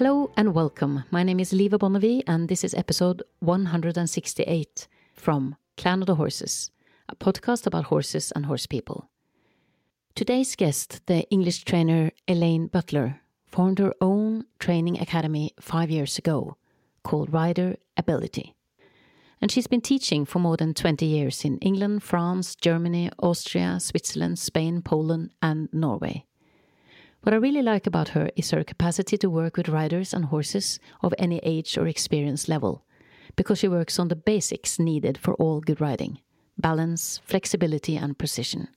Hello and welcome. My name is Liva Bonnevie, and this is episode 168 from Clan of the Horses, a podcast about horses and horse people. Today's guest, the English trainer Elaine Butler, formed her own training academy five years ago called Rider Ability. And she's been teaching for more than 20 years in England, France, Germany, Austria, Switzerland, Spain, Poland, and Norway. What I really like about her is her capacity to work with riders and horses of any age or experience level, because she works on the basics needed for all good riding balance, flexibility, and precision.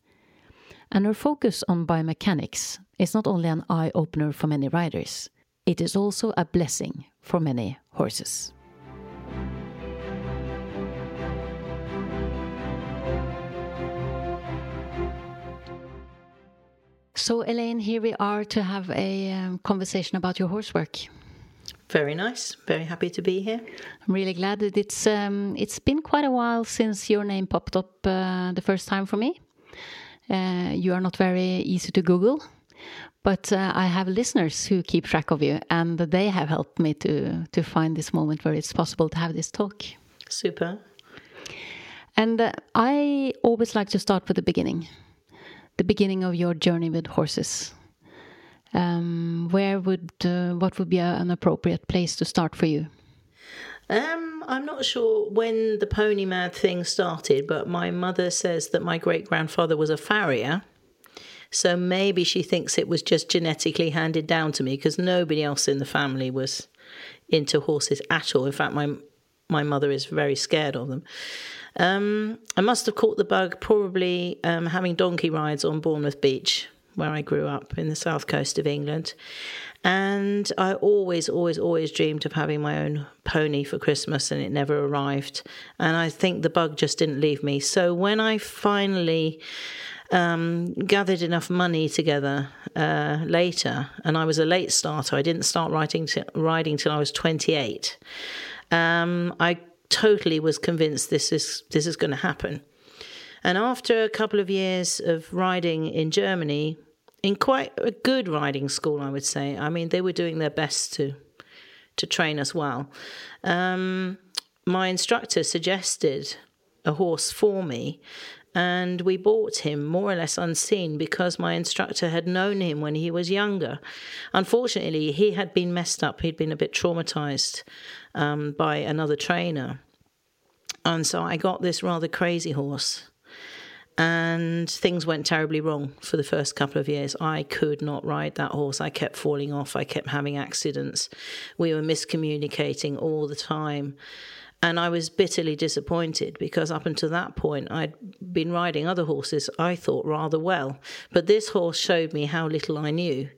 And her focus on biomechanics is not only an eye opener for many riders, it is also a blessing for many horses. So, Elaine, here we are to have a um, conversation about your horse work. Very nice. Very happy to be here. I'm really glad that it's um, it's been quite a while since your name popped up uh, the first time for me. Uh, you are not very easy to Google, but uh, I have listeners who keep track of you, and they have helped me to to find this moment where it's possible to have this talk. Super. And uh, I always like to start with the beginning the beginning of your journey with horses. Um, where would uh, what would be a, an appropriate place to start for you? Um, I'm not sure when the pony mad thing started, but my mother says that my great grandfather was a farrier. So maybe she thinks it was just genetically handed down to me because nobody else in the family was into horses at all. In fact, my my mother is very scared of them. Um, I must have caught the bug probably um, having donkey rides on Bournemouth Beach, where I grew up in the south coast of England. And I always, always, always dreamed of having my own pony for Christmas, and it never arrived. And I think the bug just didn't leave me. So when I finally um, gathered enough money together uh, later, and I was a late starter, I didn't start writing t- riding till I was 28. Um, I totally was convinced this is this is going to happen. And after a couple of years of riding in Germany, in quite a good riding school, I would say. I mean, they were doing their best to to train us well. Um, my instructor suggested a horse for me, and we bought him more or less unseen because my instructor had known him when he was younger. Unfortunately, he had been messed up, he'd been a bit traumatized um, by another trainer. And so I got this rather crazy horse. And things went terribly wrong for the first couple of years. I could not ride that horse. I kept falling off. I kept having accidents. We were miscommunicating all the time. And I was bitterly disappointed because up until that point, I'd been riding other horses I thought rather well. But this horse showed me how little I knew.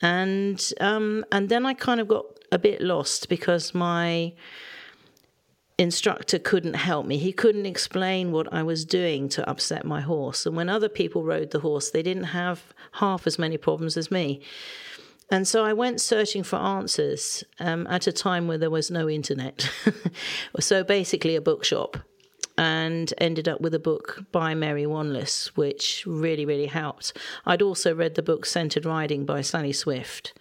And, um, and then I kind of got a bit lost because my instructor couldn't help me. He couldn't explain what I was doing to upset my horse. And when other people rode the horse, they didn't have half as many problems as me. And so I went searching for answers um, at a time where there was no internet. so basically, a bookshop. And ended up with a book by Mary Wanless, which really, really helped. I'd also read the book Centered Riding by Sally Swift.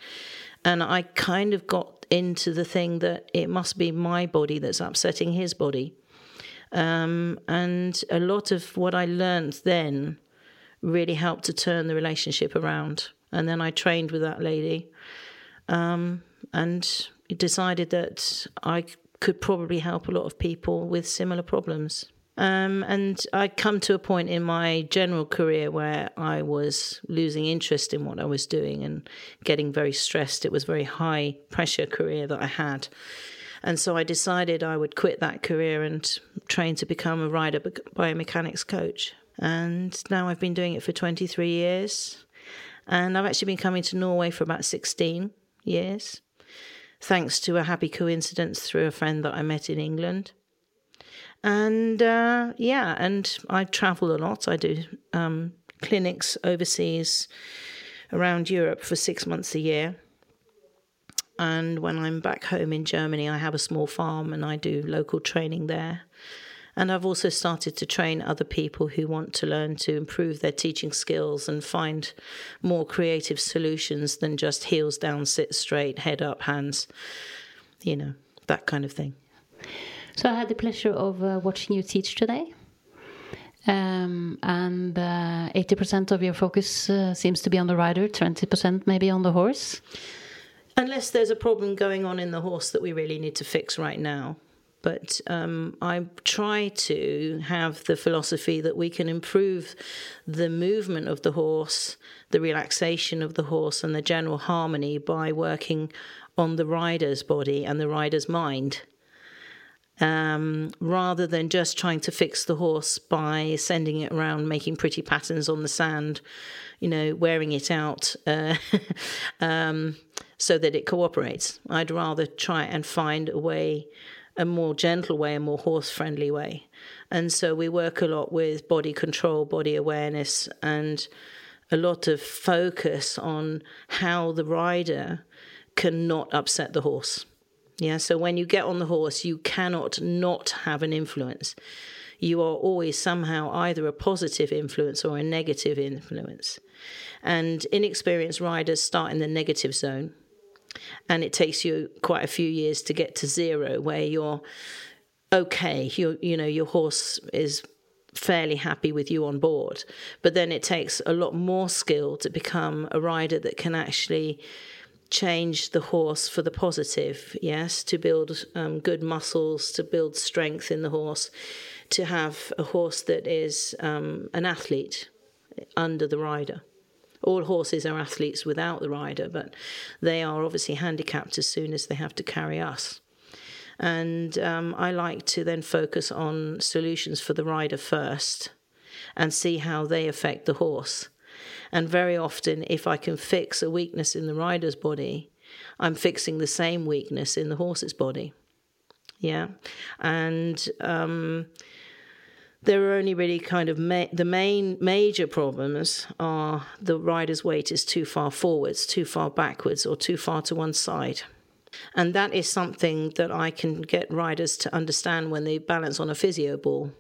And I kind of got into the thing that it must be my body that's upsetting his body. Um, and a lot of what I learned then really helped to turn the relationship around. And then I trained with that lady um, and decided that I could probably help a lot of people with similar problems. Um, and I come to a point in my general career where I was losing interest in what I was doing and getting very stressed. It was a very high pressure career that I had. And so I decided I would quit that career and train to become a rider biomechanics coach. And now I've been doing it for 23 years. And I've actually been coming to Norway for about 16 years, thanks to a happy coincidence through a friend that I met in England. And uh, yeah, and I travel a lot. I do um, clinics overseas around Europe for six months a year. And when I'm back home in Germany, I have a small farm and I do local training there. And I've also started to train other people who want to learn to improve their teaching skills and find more creative solutions than just heels down, sit straight, head up, hands, you know, that kind of thing. So I had the pleasure of uh, watching you teach today. Um, and uh, 80% of your focus uh, seems to be on the rider, 20% maybe on the horse. Unless there's a problem going on in the horse that we really need to fix right now. But um, I try to have the philosophy that we can improve the movement of the horse, the relaxation of the horse, and the general harmony by working on the rider's body and the rider's mind. Um, rather than just trying to fix the horse by sending it around making pretty patterns on the sand, you know, wearing it out uh, um, so that it cooperates. I'd rather try and find a way a more gentle way, a more horse friendly way. And so we work a lot with body control, body awareness, and a lot of focus on how the rider cannot upset the horse. Yeah, so when you get on the horse, you cannot not have an influence. You are always somehow either a positive influence or a negative influence. And inexperienced riders start in the negative zone and it takes you quite a few years to get to zero where you're okay you you know your horse is fairly happy with you on board but then it takes a lot more skill to become a rider that can actually change the horse for the positive yes to build um, good muscles to build strength in the horse to have a horse that is um, an athlete under the rider all horses are athletes without the rider, but they are obviously handicapped as soon as they have to carry us. And um, I like to then focus on solutions for the rider first and see how they affect the horse. And very often, if I can fix a weakness in the rider's body, I'm fixing the same weakness in the horse's body. Yeah. And um, there are only really kind of ma- the main major problems are the rider's weight is too far forwards, too far backwards, or too far to one side. And that is something that I can get riders to understand when they balance on a physio ball.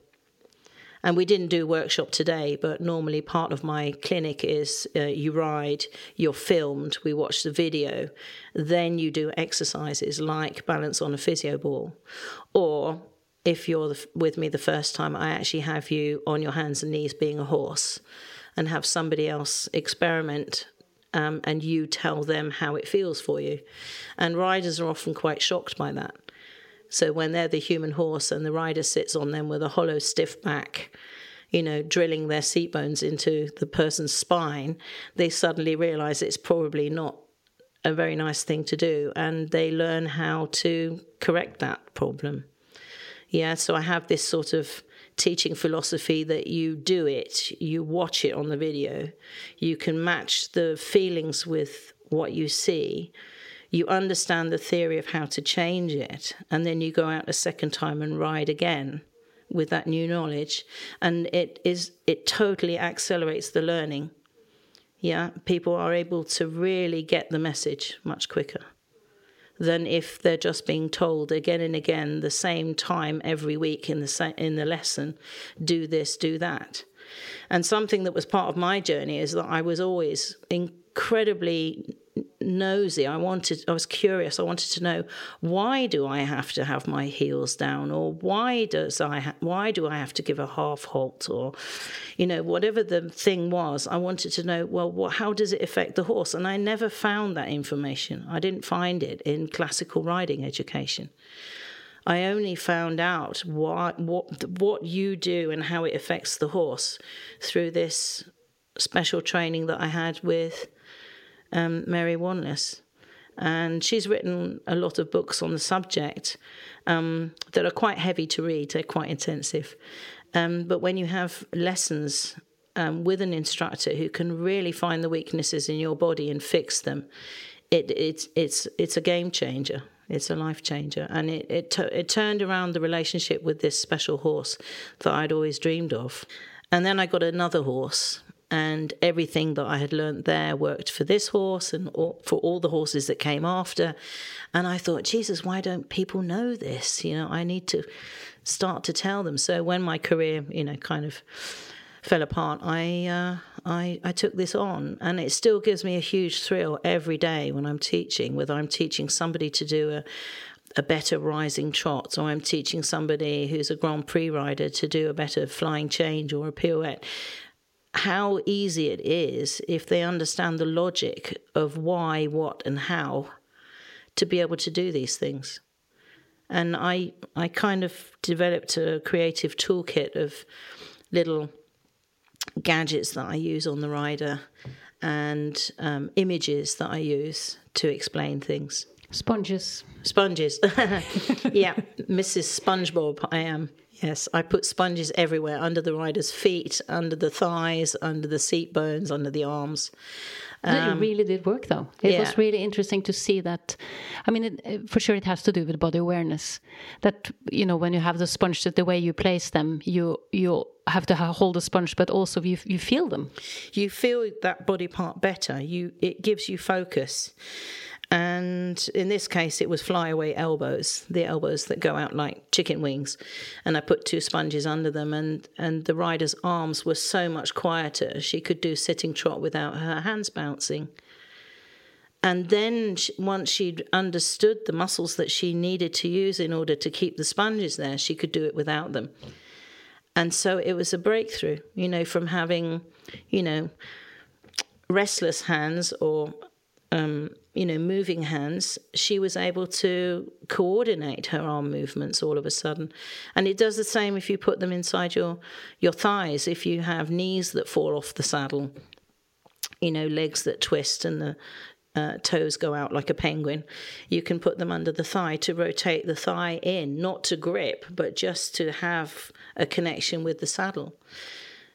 And we didn't do workshop today, but normally part of my clinic is uh, you ride, you're filmed, we watch the video, then you do exercises like balance on a physio ball. Or if you're the, with me the first time, I actually have you on your hands and knees being a horse and have somebody else experiment um, and you tell them how it feels for you. And riders are often quite shocked by that. So when they're the human horse and the rider sits on them with a hollow, stiff back, you know, drilling their seat bones into the person's spine, they suddenly realize it's probably not a very nice thing to do and they learn how to correct that problem. Yeah, so I have this sort of teaching philosophy that you do it, you watch it on the video, you can match the feelings with what you see, you understand the theory of how to change it, and then you go out a second time and ride again with that new knowledge, and it is it totally accelerates the learning. Yeah, people are able to really get the message much quicker than if they're just being told again and again the same time every week in the sa- in the lesson do this do that and something that was part of my journey is that I was always incredibly nosy. I wanted, I was curious. I wanted to know why do I have to have my heels down, or why does I, ha- why do I have to give a half halt, or, you know, whatever the thing was. I wanted to know, well, what, how does it affect the horse? And I never found that information. I didn't find it in classical riding education. I only found out what what what you do and how it affects the horse through this special training that I had with um, Mary Wanless. And she's written a lot of books on the subject um, that are quite heavy to read, they're quite intensive. Um, but when you have lessons um, with an instructor who can really find the weaknesses in your body and fix them, it, it, it's, it's a game changer. It's a life changer. And it, it, t- it turned around the relationship with this special horse that I'd always dreamed of. And then I got another horse and everything that I had learnt there worked for this horse and for all the horses that came after. And I thought, Jesus, why don't people know this? You know, I need to start to tell them. So when my career, you know, kind of fell apart, I, uh, I, I took this on, and it still gives me a huge thrill every day when I'm teaching. Whether I'm teaching somebody to do a a better rising trot, or I'm teaching somebody who's a Grand Prix rider to do a better flying change or a pirouette. How easy it is if they understand the logic of why, what, and how to be able to do these things. And I, I kind of developed a creative toolkit of little gadgets that I use on the rider and um, images that I use to explain things. Sponges. Sponges. yeah, Mrs. SpongeBob, I am. Yes, I put sponges everywhere under the rider's feet, under the thighs, under the seat bones, under the arms. Um, it really did work, though. It yeah. was really interesting to see that. I mean, it, for sure, it has to do with body awareness. That you know, when you have the sponge, that the way you place them, you you have to hold the sponge, but also you you feel them. You feel that body part better. You it gives you focus. And in this case, it was flyaway elbows, the elbows that go out like chicken wings. And I put two sponges under them, and, and the rider's arms were so much quieter. She could do sitting trot without her hands bouncing. And then once she'd understood the muscles that she needed to use in order to keep the sponges there, she could do it without them. And so it was a breakthrough, you know, from having, you know, restless hands or um, you know, moving hands, she was able to coordinate her arm movements all of a sudden. And it does the same if you put them inside your, your thighs, if you have knees that fall off the saddle, you know, legs that twist and the uh, toes go out like a penguin. You can put them under the thigh to rotate the thigh in, not to grip, but just to have a connection with the saddle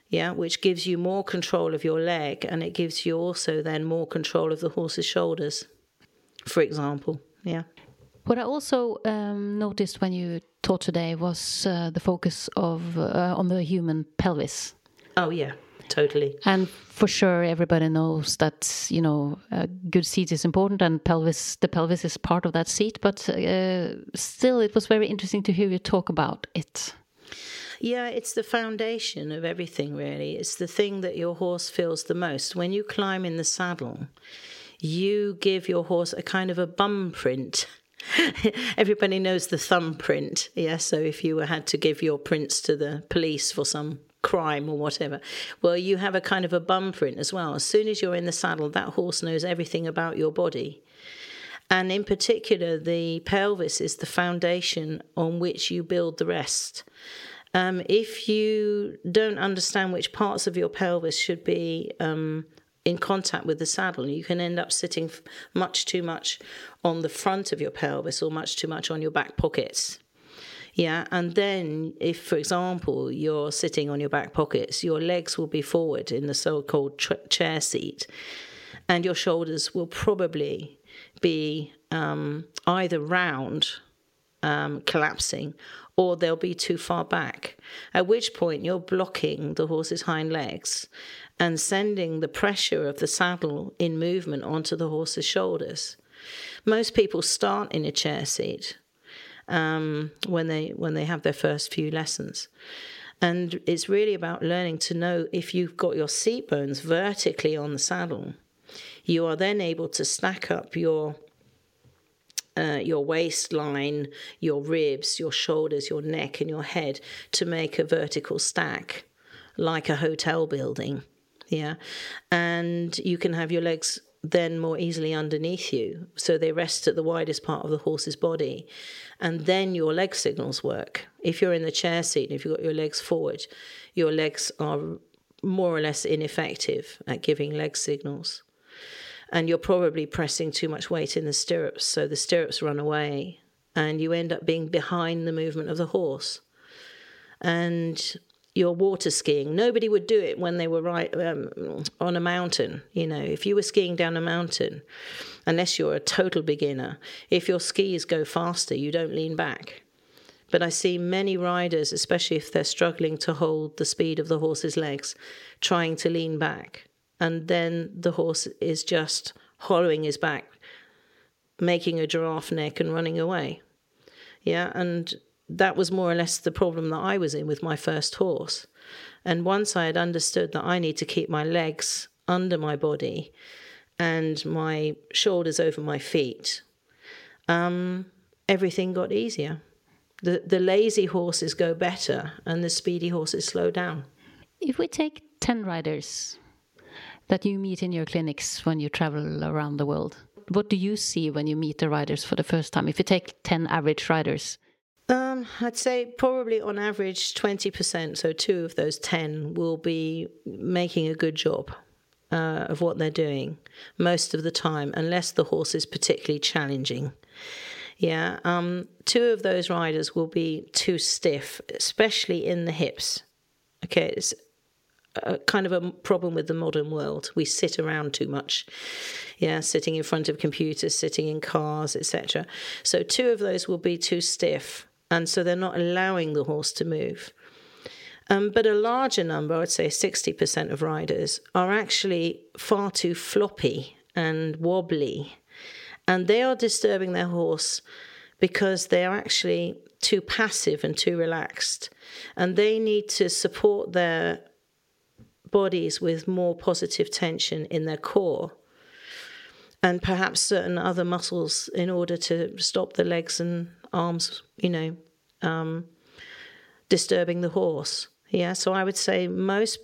yeah, which gives you more control of your leg and it gives you also then more control of the horse's shoulders, for example. Yeah. What I also um, noticed when you taught today was uh, the focus of uh, on the human pelvis. Oh yeah, totally. And for sure, everybody knows that you know a good seat is important, and pelvis the pelvis is part of that seat. But uh, still, it was very interesting to hear you talk about it. Yeah, it's the foundation of everything, really. It's the thing that your horse feels the most. When you climb in the saddle, you give your horse a kind of a bum print. Everybody knows the thumbprint, yeah. So if you had to give your prints to the police for some crime or whatever, well, you have a kind of a bum print as well. As soon as you're in the saddle, that horse knows everything about your body. And in particular, the pelvis is the foundation on which you build the rest. Um, if you don't understand which parts of your pelvis should be um, in contact with the saddle, you can end up sitting much too much on the front of your pelvis or much too much on your back pockets. Yeah, and then if, for example, you're sitting on your back pockets, your legs will be forward in the so called chair seat, and your shoulders will probably be um, either round, um, collapsing, or they'll be too far back, at which point you're blocking the horse's hind legs and sending the pressure of the saddle in movement onto the horse's shoulders. Most people start in a chair seat um, when they when they have their first few lessons. And it's really about learning to know if you've got your seat bones vertically on the saddle, you are then able to stack up your uh, your waistline, your ribs, your shoulders, your neck, and your head to make a vertical stack like a hotel building. Yeah. And you can have your legs then more easily underneath you. So they rest at the widest part of the horse's body. And then your leg signals work. If you're in the chair seat, and if you've got your legs forward, your legs are more or less ineffective at giving leg signals and you're probably pressing too much weight in the stirrups, so the stirrups run away, and you end up being behind the movement of the horse. And you're water skiing. Nobody would do it when they were right um, on a mountain. You know, if you were skiing down a mountain, unless you're a total beginner, if your skis go faster, you don't lean back. But I see many riders, especially if they're struggling to hold the speed of the horse's legs, trying to lean back and then the horse is just hollowing his back, making a giraffe neck and running away. Yeah, and that was more or less the problem that I was in with my first horse. And once I had understood that I need to keep my legs under my body and my shoulders over my feet, um, everything got easier. The, the lazy horses go better and the speedy horses slow down. If we take 10 riders that you meet in your clinics when you travel around the world, what do you see when you meet the riders for the first time? If you take 10 average riders, um, I'd say probably on average 20%, so two of those 10 will be making a good job uh, of what they're doing most of the time, unless the horse is particularly challenging. Yeah, um, two of those riders will be too stiff, especially in the hips. Okay, it's a kind of a problem with the modern world. We sit around too much. Yeah, sitting in front of computers, sitting in cars, etc. So two of those will be too stiff, and so they're not allowing the horse to move. Um, but a larger number, I would say 60% of riders, are actually far too floppy and wobbly. And they are disturbing their horse because they are actually too passive and too relaxed. And they need to support their bodies with more positive tension in their core and perhaps certain other muscles in order to stop the legs and arms, you know, um, disturbing the horse. Yeah, so I would say most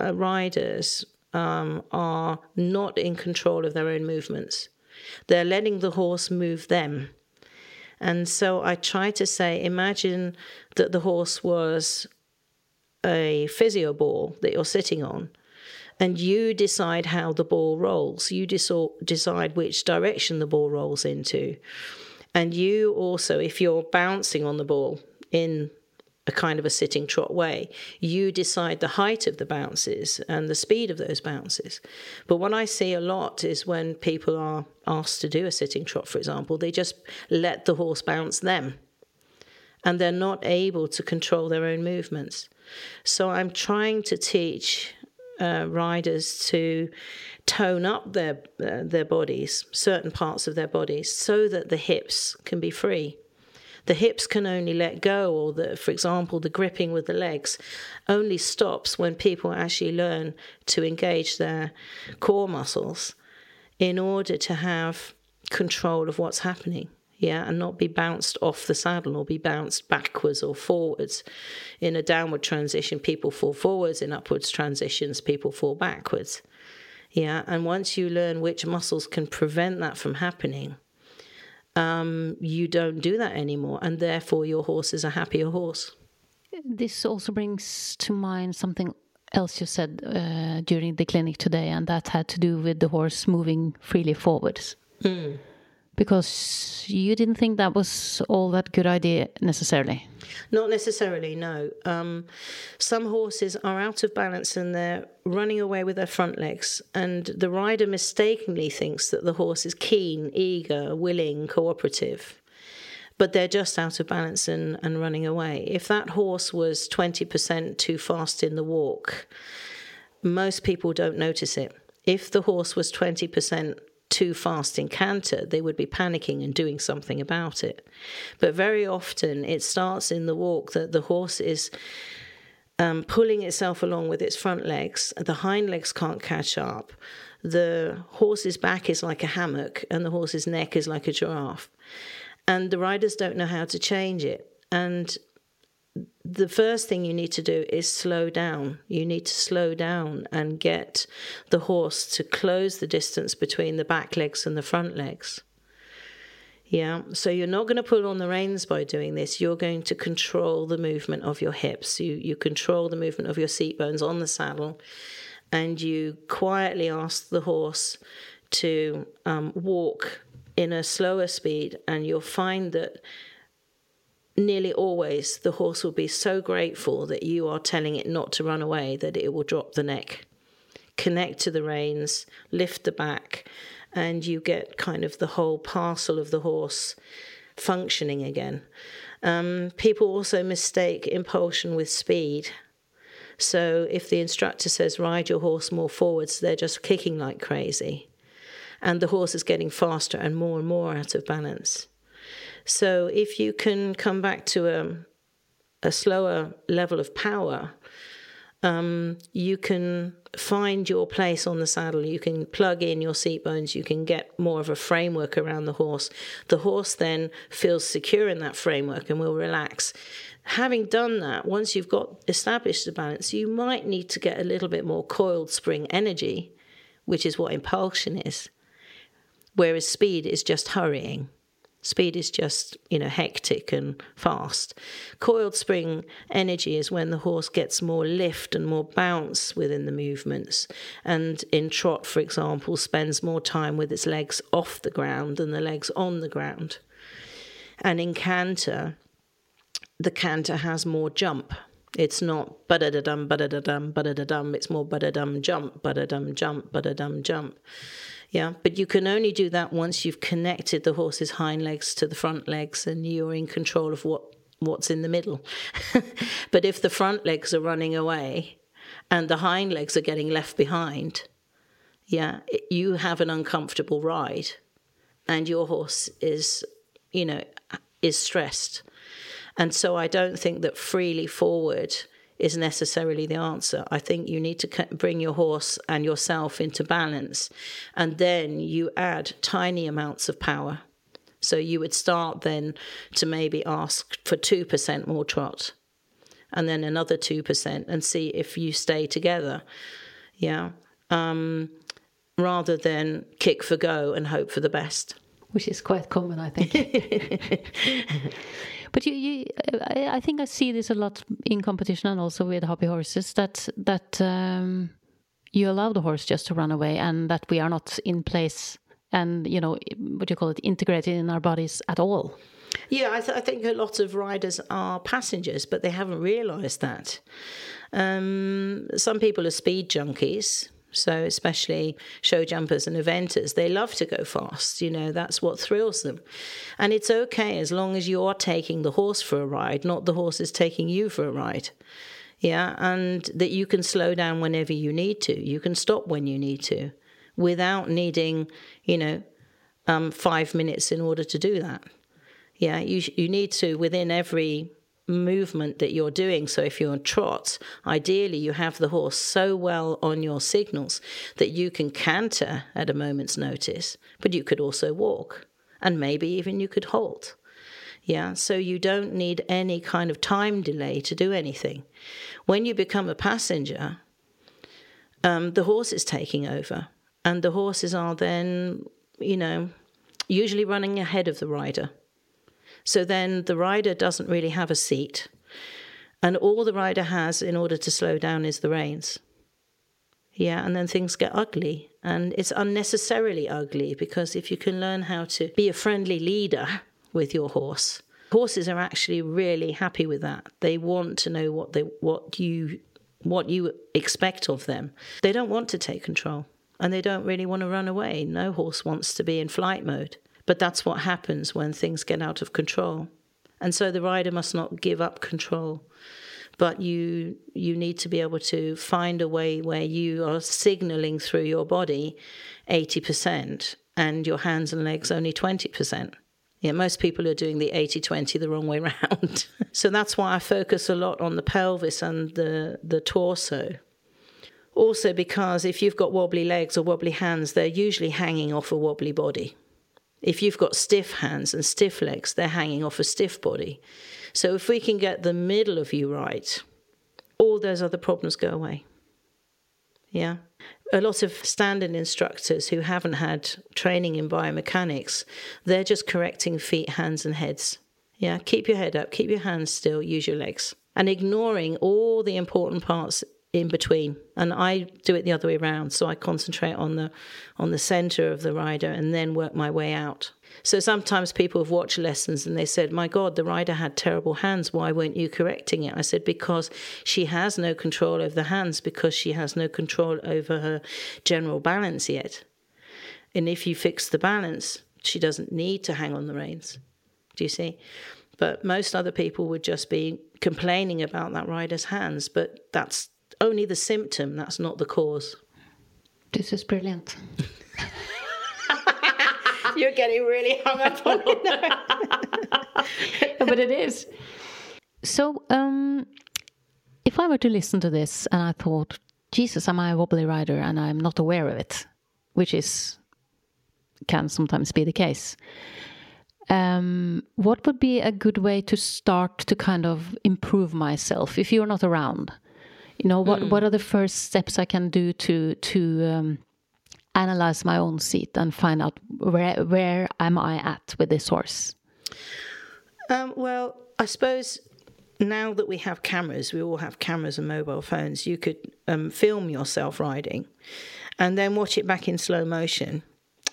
uh, riders um, are not in control of their own movements. They're letting the horse move them. And so I try to say, imagine that the horse was a physio ball that you're sitting on, and you decide how the ball rolls. You decide which direction the ball rolls into. And you also, if you're bouncing on the ball in a kind of a sitting trot way, you decide the height of the bounces and the speed of those bounces. But what I see a lot is when people are asked to do a sitting trot, for example, they just let the horse bounce them and they're not able to control their own movements. So I'm trying to teach uh, riders to tone up their uh, their bodies, certain parts of their bodies, so that the hips can be free. The hips can only let go, or the, for example, the gripping with the legs only stops when people actually learn to engage their core muscles in order to have control of what's happening yeah, and not be bounced off the saddle or be bounced backwards or forwards. In a downward transition, people fall forwards. In upwards transitions, people fall backwards. Yeah, and once you learn which muscles can prevent that from happening, um, you don't do that anymore, and therefore your horse is a happier horse. This also brings to mind something else you said uh, during the clinic today, and that had to do with the horse moving freely forwards. Mm because you didn't think that was all that good idea necessarily. Not necessarily, no. Um, some horses are out of balance and they're running away with their front legs, and the rider mistakenly thinks that the horse is keen, eager, willing, cooperative. But they're just out of balance and, and running away. If that horse was 20% too fast in the walk, most people don't notice it. If the horse was 20% too fast in canter, they would be panicking and doing something about it. But very often it starts in the walk that the horse is um, pulling itself along with its front legs, the hind legs can't catch up. The horse's back is like a hammock, and the horse's neck is like a giraffe. And the riders don't know how to change it. And the first thing you need to do is slow down. You need to slow down and get the horse to close the distance between the back legs and the front legs. Yeah, so you're not going to pull on the reins by doing this. You're going to control the movement of your hips. You you control the movement of your seat bones on the saddle, and you quietly ask the horse to um, walk in a slower speed, and you'll find that nearly always the horse will be so grateful that you are telling it not to run away that it will drop the neck, connect to the reins, lift the back, and you get kind of the whole parcel of the horse functioning again. Um, people also mistake impulsion with speed. So if the instructor says ride your horse more forwards, they're just kicking like crazy. And the horse is getting faster and more and more out of balance. So if you can come back to a, a slower level of power, um, you can find your place on the saddle. You can plug in your seat bones. You can get more of a framework around the horse. The horse then feels secure in that framework and will relax. Having done that, once you've got established the balance, you might need to get a little bit more coiled spring energy, which is what impulsion is. Whereas speed is just hurrying. Speed is just, you know, hectic and fast. Coiled spring energy is when the horse gets more lift and more bounce within the movements. And in trot, for example, spends more time with its legs off the ground than the legs on the ground. And in canter, the canter has more jump. It's not ba da dum, ba da dum, ba da dum. It's more ba da dum jump, ba da dum jump, ba da dum jump. Yeah, but you can only do that once you've connected the horse's hind legs to the front legs and you're in control of what what's in the middle. but if the front legs are running away and the hind legs are getting left behind, yeah, you have an uncomfortable ride and your horse is, you know, is stressed. And so I don't think that freely forward is necessarily the answer. I think you need to bring your horse and yourself into balance, and then you add tiny amounts of power. So you would start then to maybe ask for 2% more trot and then another 2% and see if you stay together. Yeah. Um, rather than kick for go and hope for the best. Which is quite common, I think. But you, you, I think I see this a lot in competition and also with hobby horses that that um, you allow the horse just to run away and that we are not in place and you know what do you call it integrated in our bodies at all. Yeah, I, th- I think a lot of riders are passengers, but they haven't realised that. Um, some people are speed junkies so, especially show jumpers and eventers, they love to go fast. You know, that's what thrills them. And it's okay as long as you're taking the horse for a ride, not the horse is taking you for a ride. Yeah, and that you can slow down whenever you need to. You can stop when you need to without needing, you know, um, five minutes in order to do that. Yeah, you, you need to, within every movement that you're doing. So if you're trot, ideally you have the horse so well on your signals that you can canter at a moment's notice, but you could also walk and maybe even you could halt. Yeah, so you don't need any kind of time delay to do anything. When you become a passenger, um, the horse is taking over, and the horses are then, you know, usually running ahead of the rider. So then the rider doesn't really have a seat. And all the rider has in order to slow down is the reins. Yeah, and then things get ugly. And it's unnecessarily ugly because if you can learn how to be a friendly leader with your horse, horses are actually really happy with that. They want to know what they what you what you expect of them. They don't want to take control and they don't really want to run away. No horse wants to be in flight mode. But that's what happens when things get out of control. And so the rider must not give up control. But you you need to be able to find a way where you are signaling through your body 80% and your hands and legs only 20%. Yeah, most people are doing the 80 20 the wrong way around. so that's why I focus a lot on the pelvis and the, the torso. Also, because if you've got wobbly legs or wobbly hands, they're usually hanging off a wobbly body. If you've got stiff hands and stiff legs, they're hanging off a stiff body. So if we can get the middle of you right, all those other problems go away. Yeah. A lot of standard instructors who haven't had training in biomechanics, they're just correcting feet, hands, and heads. Yeah. Keep your head up, keep your hands still, use your legs. And ignoring all the important parts in between. And i do it the other way around. So i concentrate on the on the center of the rider and then work my way out. So sometimes people have watched lessons and they said my god the rider had terrible hands. Why weren't you correcting it? I said because she has no control over the hands because she has no control over her general balance yet. And if you fix the balance she doesn't need to hang on the reins. Do you see? But most other people would just be complaining about that rider's hands but that's only the symptom, that's not the cause. This is brilliant. You're getting really hung up on it now. but it is. So, um, if I were to listen to this and I thought, Jesus, am I a wobbly rider and I'm not aware of it, which is can sometimes be the case. Um, what would be a good way to start to kind of improve myself if you're not around? You know, what mm. what are the first steps I can do to to um, analyze my own seat and find out where where am I at with this horse? Um, well, I suppose now that we have cameras, we all have cameras and mobile phones. You could um, film yourself riding, and then watch it back in slow motion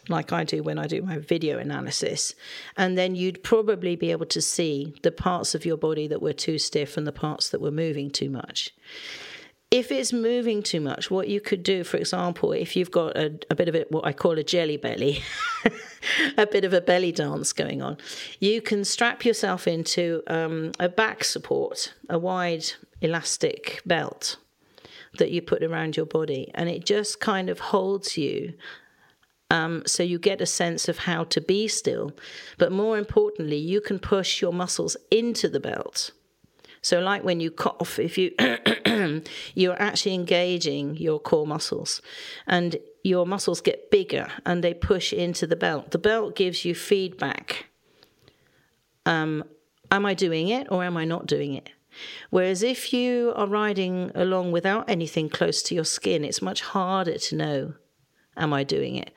like I do when I do my video analysis. And then you'd probably be able to see the parts of your body that were too stiff and the parts that were moving too much. If it's moving too much, what you could do, for example, if you've got a, a bit of it, what I call a jelly belly, a bit of a belly dance going on, you can strap yourself into um, a back support, a wide elastic belt that you put around your body, and it just kind of holds you um, so you get a sense of how to be still. But more importantly, you can push your muscles into the belt. So, like when you cough, if you you're actually engaging your core muscles, and your muscles get bigger and they push into the belt. The belt gives you feedback. Um, am I doing it or am I not doing it? Whereas if you are riding along without anything close to your skin, it's much harder to know am I doing it?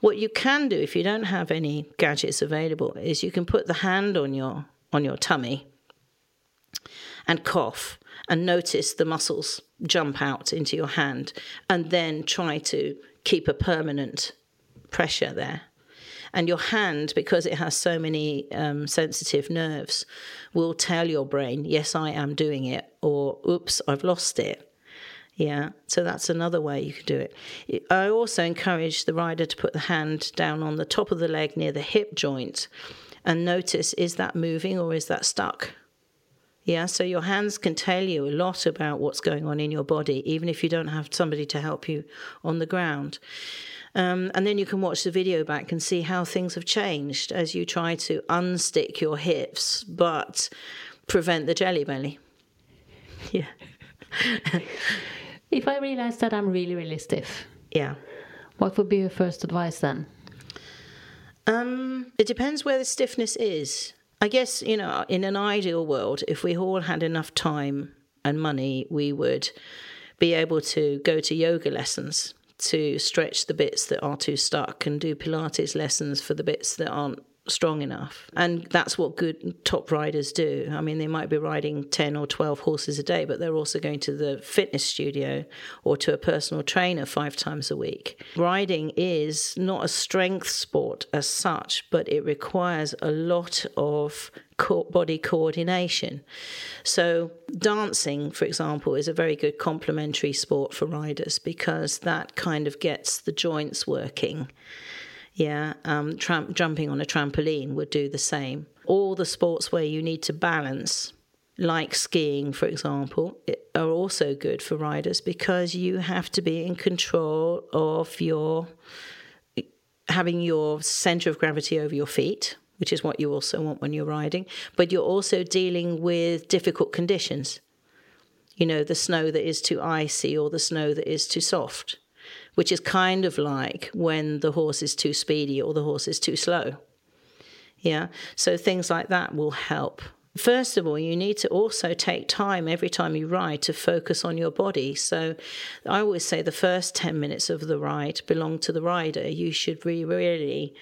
What you can do if you don't have any gadgets available is you can put the hand on your on your tummy and cough and notice the muscles jump out into your hand and then try to keep a permanent pressure there. And your hand, because it has so many um, sensitive nerves, will tell your brain, yes, I am doing it, or oops, I've lost it. Yeah, so that's another way you could do it. I also encourage the rider to put the hand down on the top of the leg near the hip joint and notice is that moving or is that stuck? Yeah, so your hands can tell you a lot about what's going on in your body, even if you don't have somebody to help you on the ground. Um, and then you can watch the video back and see how things have changed as you try to unstick your hips but prevent the jelly belly. Yeah. If I realize that I'm really, really stiff, yeah, what would be your first advice then? Um, it depends where the stiffness is. I guess, you know, in an ideal world, if we all had enough time and money, we would be able to go to yoga lessons to stretch the bits that are too stuck and do Pilates lessons for the bits that aren't strong enough. And that's what good top riders do. I mean, they might be riding 10 or 12 horses a day, but they're also going to the fitness studio or to a personal trainer five times a week. Riding is not a strength sport as such, but it requires a lot of body coordination. So, dancing, for example, is a very good complementary sport for riders because that kind of gets the joints working. Yeah, um, tramp, jumping on a trampoline would do the same. All the sports where you need to balance, like skiing, for example, are also good for riders because you have to be in control of your having your center of gravity over your feet, which is what you also want when you're riding, but you're also dealing with difficult conditions. You know, the snow that is too icy or the snow that is too soft which is kind of like when the horse is too speedy or the horse is too slow. Yeah, so things like that will help. First of all, you need to also take time every time you ride to focus on your body. So, I always say the first 10 minutes of the ride belong to the rider. You should be really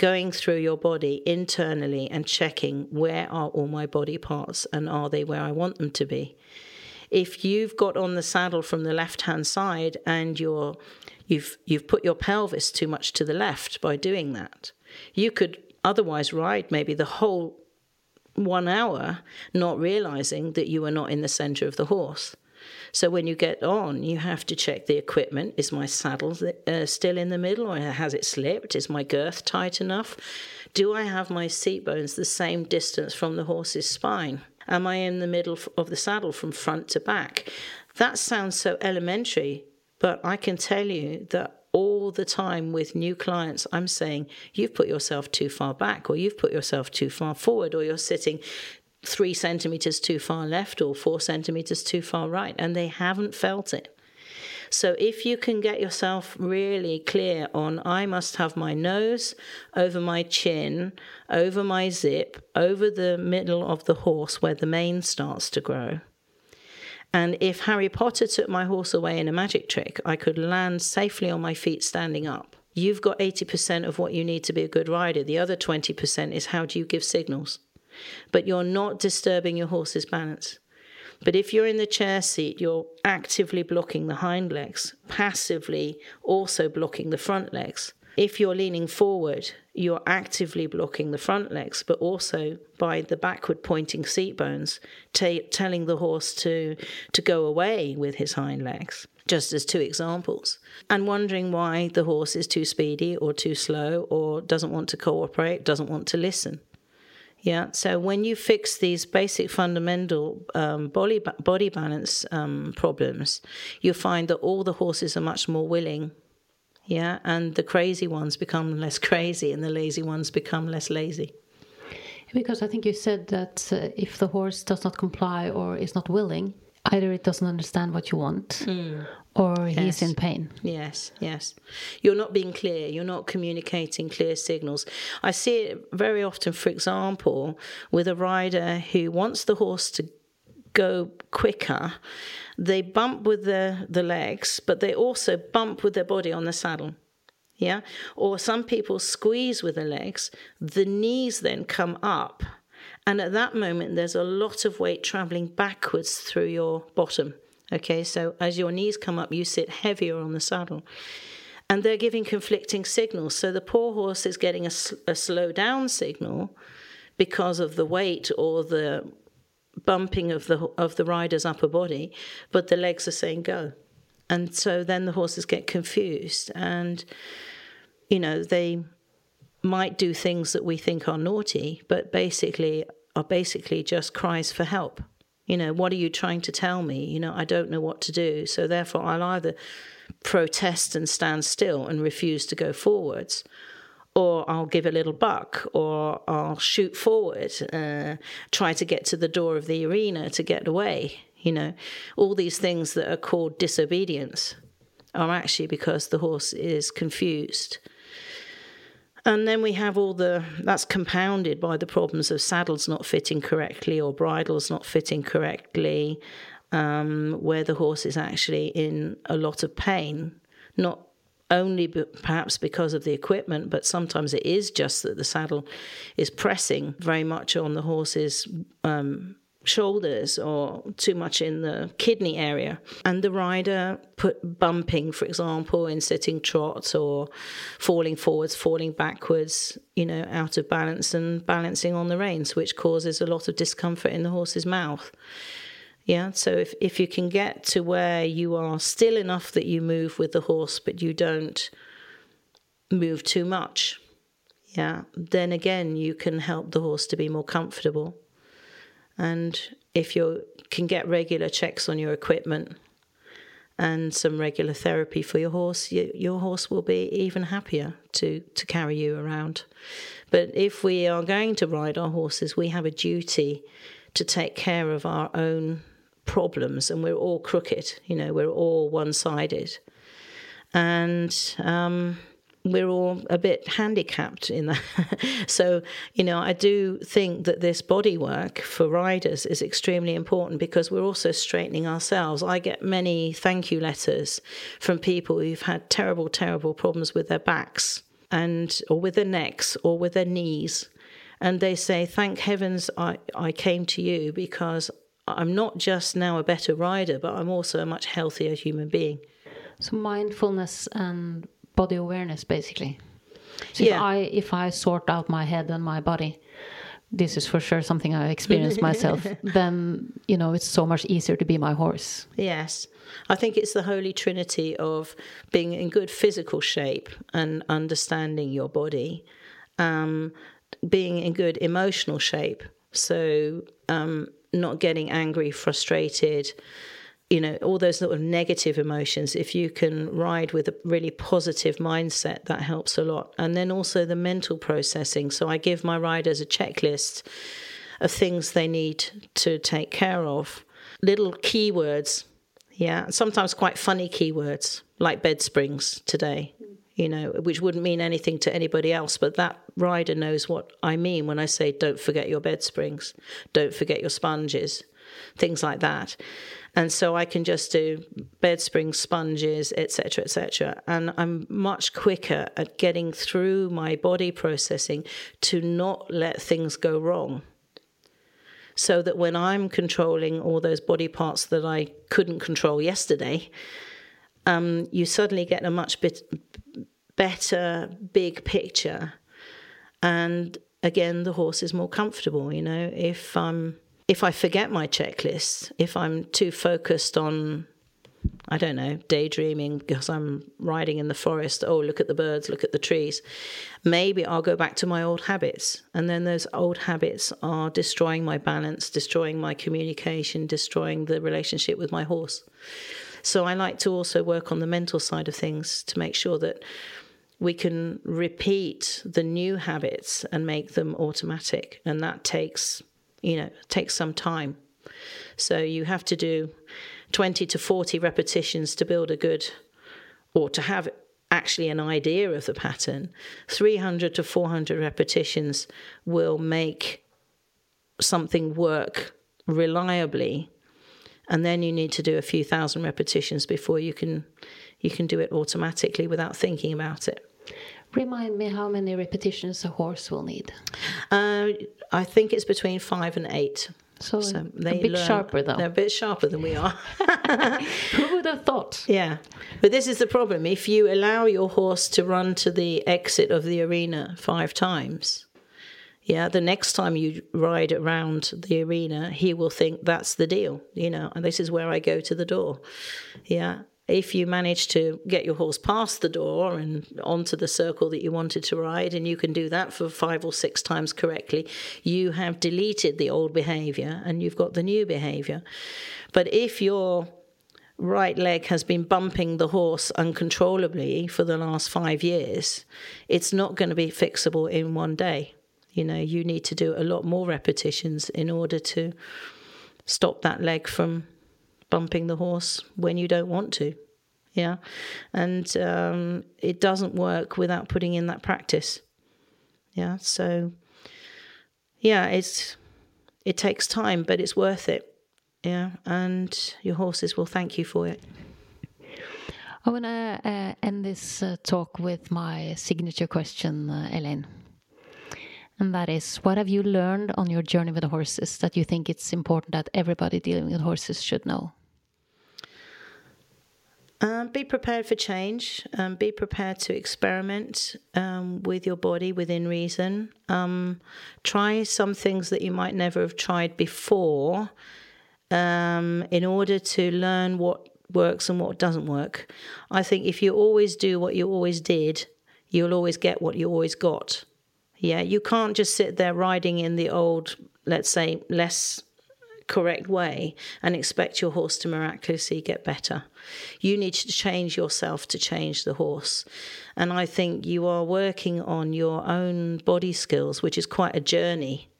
going through your body internally and checking where are all my body parts and are they where I want them to be if you've got on the saddle from the left hand side and you're you've you've put your pelvis too much to the left by doing that you could otherwise ride maybe the whole one hour not realizing that you are not in the center of the horse so when you get on, you have to check the equipment. Is my saddle uh, still in the middle or has it slipped? Is my girth tight enough? Do I have my seat bones the same distance from the horse's spine? Am I in the middle of the saddle from front to back? That sounds so elementary, but I can tell you that all the time with new clients, I'm saying, you've put yourself too far back, or you've put yourself too far forward, or you're sitting three centimeters too far left, or four centimeters too far right, and they haven't felt it. So if you can get yourself really clear on, I must have my nose over my chin, over my zip, over the middle of the horse where the mane starts to grow. And if Harry Potter took my horse away in a magic trick, I could land safely on my feet standing up. You've got 80% of what you need to be a good rider. The other 20% is how do you give signals? But you're not disturbing your horse's balance. But if you're in the chair seat, you're actively blocking the hind legs, passively also blocking the front legs. If you're leaning forward, you're actively blocking the front legs, but also by the backward pointing seat bones, t- telling the horse to, to go away with his hind legs, just as two examples. And wondering why the horse is too speedy or too slow or doesn't want to cooperate, doesn't want to listen. Yeah. So when you fix these basic fundamental um, body body balance um, problems, you find that all the horses are much more willing. Yeah, and the crazy ones become less crazy, and the lazy ones become less lazy. Because I think you said that uh, if the horse does not comply or is not willing, either it doesn't understand what you want mm. Or yes. he's in pain. Yes, yes. You're not being clear, you're not communicating clear signals. I see it very often, for example, with a rider who wants the horse to go quicker. They bump with the, the legs, but they also bump with their body on the saddle. Yeah. Or some people squeeze with the legs. The knees then come up and at that moment, there's a lot of weight traveling backwards through your bottom. Okay, so as your knees come up, you sit heavier on the saddle. And they're giving conflicting signals. So the poor horse is getting a, a slow down signal because of the weight or the bumping of the of the rider's upper body, but the legs are saying go. And so then the horses get confused and you know, they might do things that we think are naughty, but basically are basically just cries for help. You know, what are you trying to tell me? You know, I don't know what to do. So therefore, I'll either protest and stand still and refuse to go forwards, or I'll give a little buck, or I'll shoot forward, uh, try to get to the door of the arena to get away. You know, all these things that are called disobedience are actually because the horse is confused and then we have all the that's compounded by the problems of saddles not fitting correctly or bridles not fitting correctly, um, where the horse is actually in a lot of pain, not only perhaps because of the equipment, but sometimes it is just that the saddle is pressing very much on the horse's um, shoulders or too much in the kidney area. And the rider put bumping, for example, in sitting trot or falling forwards, falling backwards, you know, out of balance and balancing on the reins, which causes a lot of discomfort in the horse's mouth. Yeah, so if, if you can get to where you are still enough that you move with the horse, but you don't move too much, yeah, then again you can help the horse to be more comfortable. And if you can get regular checks on your equipment and some regular therapy for your horse, you, your horse will be even happier to, to carry you around. But if we are going to ride our horses, we have a duty to take care of our own problems, and we're all crooked, you know, we're all one sided. And um, we're all a bit handicapped in that. so, you know, I do think that this body work for riders is extremely important because we're also straightening ourselves. I get many thank you letters from people who've had terrible, terrible problems with their backs and or with their necks or with their knees. And they say, Thank heavens I, I came to you because I'm not just now a better rider, but I'm also a much healthier human being. So mindfulness and body awareness basically. So yeah. if i if i sort out my head and my body this is for sure something i experienced myself then you know it's so much easier to be my horse. Yes. I think it's the holy trinity of being in good physical shape and understanding your body um, being in good emotional shape. So um, not getting angry frustrated you know, all those sort of negative emotions, if you can ride with a really positive mindset, that helps a lot. And then also the mental processing. So I give my riders a checklist of things they need to take care of, little keywords, yeah, sometimes quite funny keywords like bed springs today. You know, which wouldn't mean anything to anybody else, but that rider knows what I mean when I say don't forget your bed springs, don't forget your sponges, things like that and so I can just do bed springs, sponges, etc., etc. And I'm much quicker at getting through my body processing to not let things go wrong. So that when I'm controlling all those body parts that I couldn't control yesterday, um, you suddenly get a much bit better big picture. And again, the horse is more comfortable. You know, if I'm um, if I forget my checklist, if I'm too focused on, I don't know, daydreaming because I'm riding in the forest, oh, look at the birds, look at the trees, maybe I'll go back to my old habits. And then those old habits are destroying my balance, destroying my communication, destroying the relationship with my horse. So I like to also work on the mental side of things to make sure that we can repeat the new habits and make them automatic. And that takes you know, it takes some time. So you have to do 20 to 40 repetitions to build a good, or to have actually an idea of the pattern. 300 to 400 repetitions will make something work reliably. And then you need to do a few thousand repetitions before you can you can do it automatically without thinking about it. Remind me how many repetitions a horse will need. Uh, I think it's between five and eight. So, so they a bit learn, sharper, though. They're a bit sharper than we are. Who would have thought? Yeah. But this is the problem. If you allow your horse to run to the exit of the arena five times, yeah, the next time you ride around the arena, he will think that's the deal, you know, and this is where I go to the door. Yeah if you manage to get your horse past the door and onto the circle that you wanted to ride, and you can do that for five or six times correctly, you have deleted the old behavior and you've got the new behavior. But if your right leg has been bumping the horse uncontrollably for the last five years, it's not going to be fixable in one day. You know, you need to do a lot more repetitions in order to stop that leg from bumping the horse when you don't want to. Yeah. And um, it doesn't work without putting in that practice. Yeah. So, yeah, it's it takes time, but it's worth it. Yeah. And your horses will thank you for it. I want to uh, end this uh, talk with my signature question, uh, Elaine. And that is, what have you learned on your journey with horses that you think it's important that everybody dealing with horses should know? Um, be prepared for change. Um, be prepared to experiment um, with your body within reason. Um, try some things that you might never have tried before um, in order to learn what works and what doesn't work. I think if you always do what you always did, you'll always get what you always got. Yeah, you can't just sit there riding in the old, let's say, less correct way and expect your horse to miraculously get better. You need to change yourself to change the horse. And I think you are working on your own body skills, which is quite a journey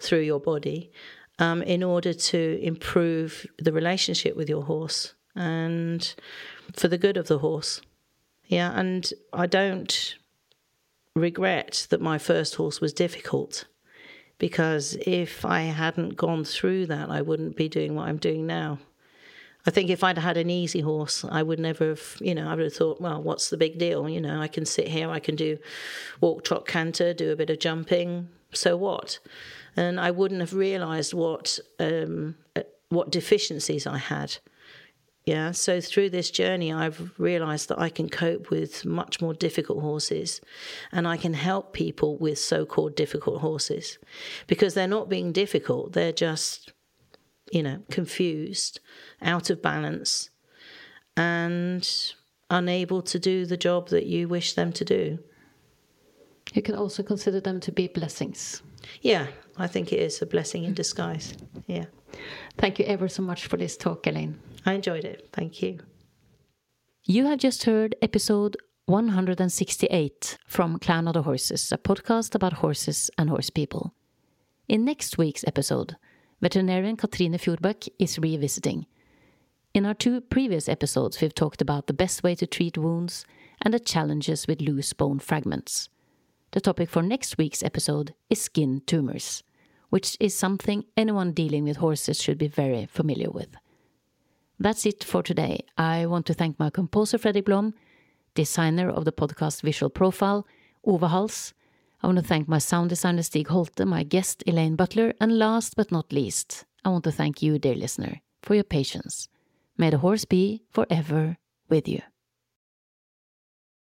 through your body, um, in order to improve the relationship with your horse and for the good of the horse. Yeah, and I don't regret that my first horse was difficult because if I hadn't gone through that, I wouldn't be doing what I'm doing now. I think if I'd had an easy horse, I would never have, you know, I would have thought, well, what's the big deal? You know, I can sit here, I can do walk, trot, canter, do a bit of jumping, so what? And I wouldn't have realised what um, uh, what deficiencies I had. Yeah, so through this journey, I've realized that I can cope with much more difficult horses and I can help people with so called difficult horses because they're not being difficult, they're just, you know, confused, out of balance, and unable to do the job that you wish them to do. You can also consider them to be blessings. Yeah, I think it is a blessing in disguise. Yeah. Thank you ever so much for this talk, Elaine. I enjoyed it. Thank you. You have just heard episode 168 from Clan of the Horses, a podcast about horses and horse people. In next week's episode, veterinarian Katrine Fjordbakk is revisiting. In our two previous episodes, we've talked about the best way to treat wounds and the challenges with loose bone fragments. The topic for next week's episode is skin tumors, which is something anyone dealing with horses should be very familiar with. That's it for today. I want to thank my composer Fredrik Blom, designer of the podcast visual profile, Ove Hals. I want to thank my sound designer Stig Holte, my guest Elaine Butler, and last but not least, I want to thank you, dear listener, for your patience. May the horse be forever with you.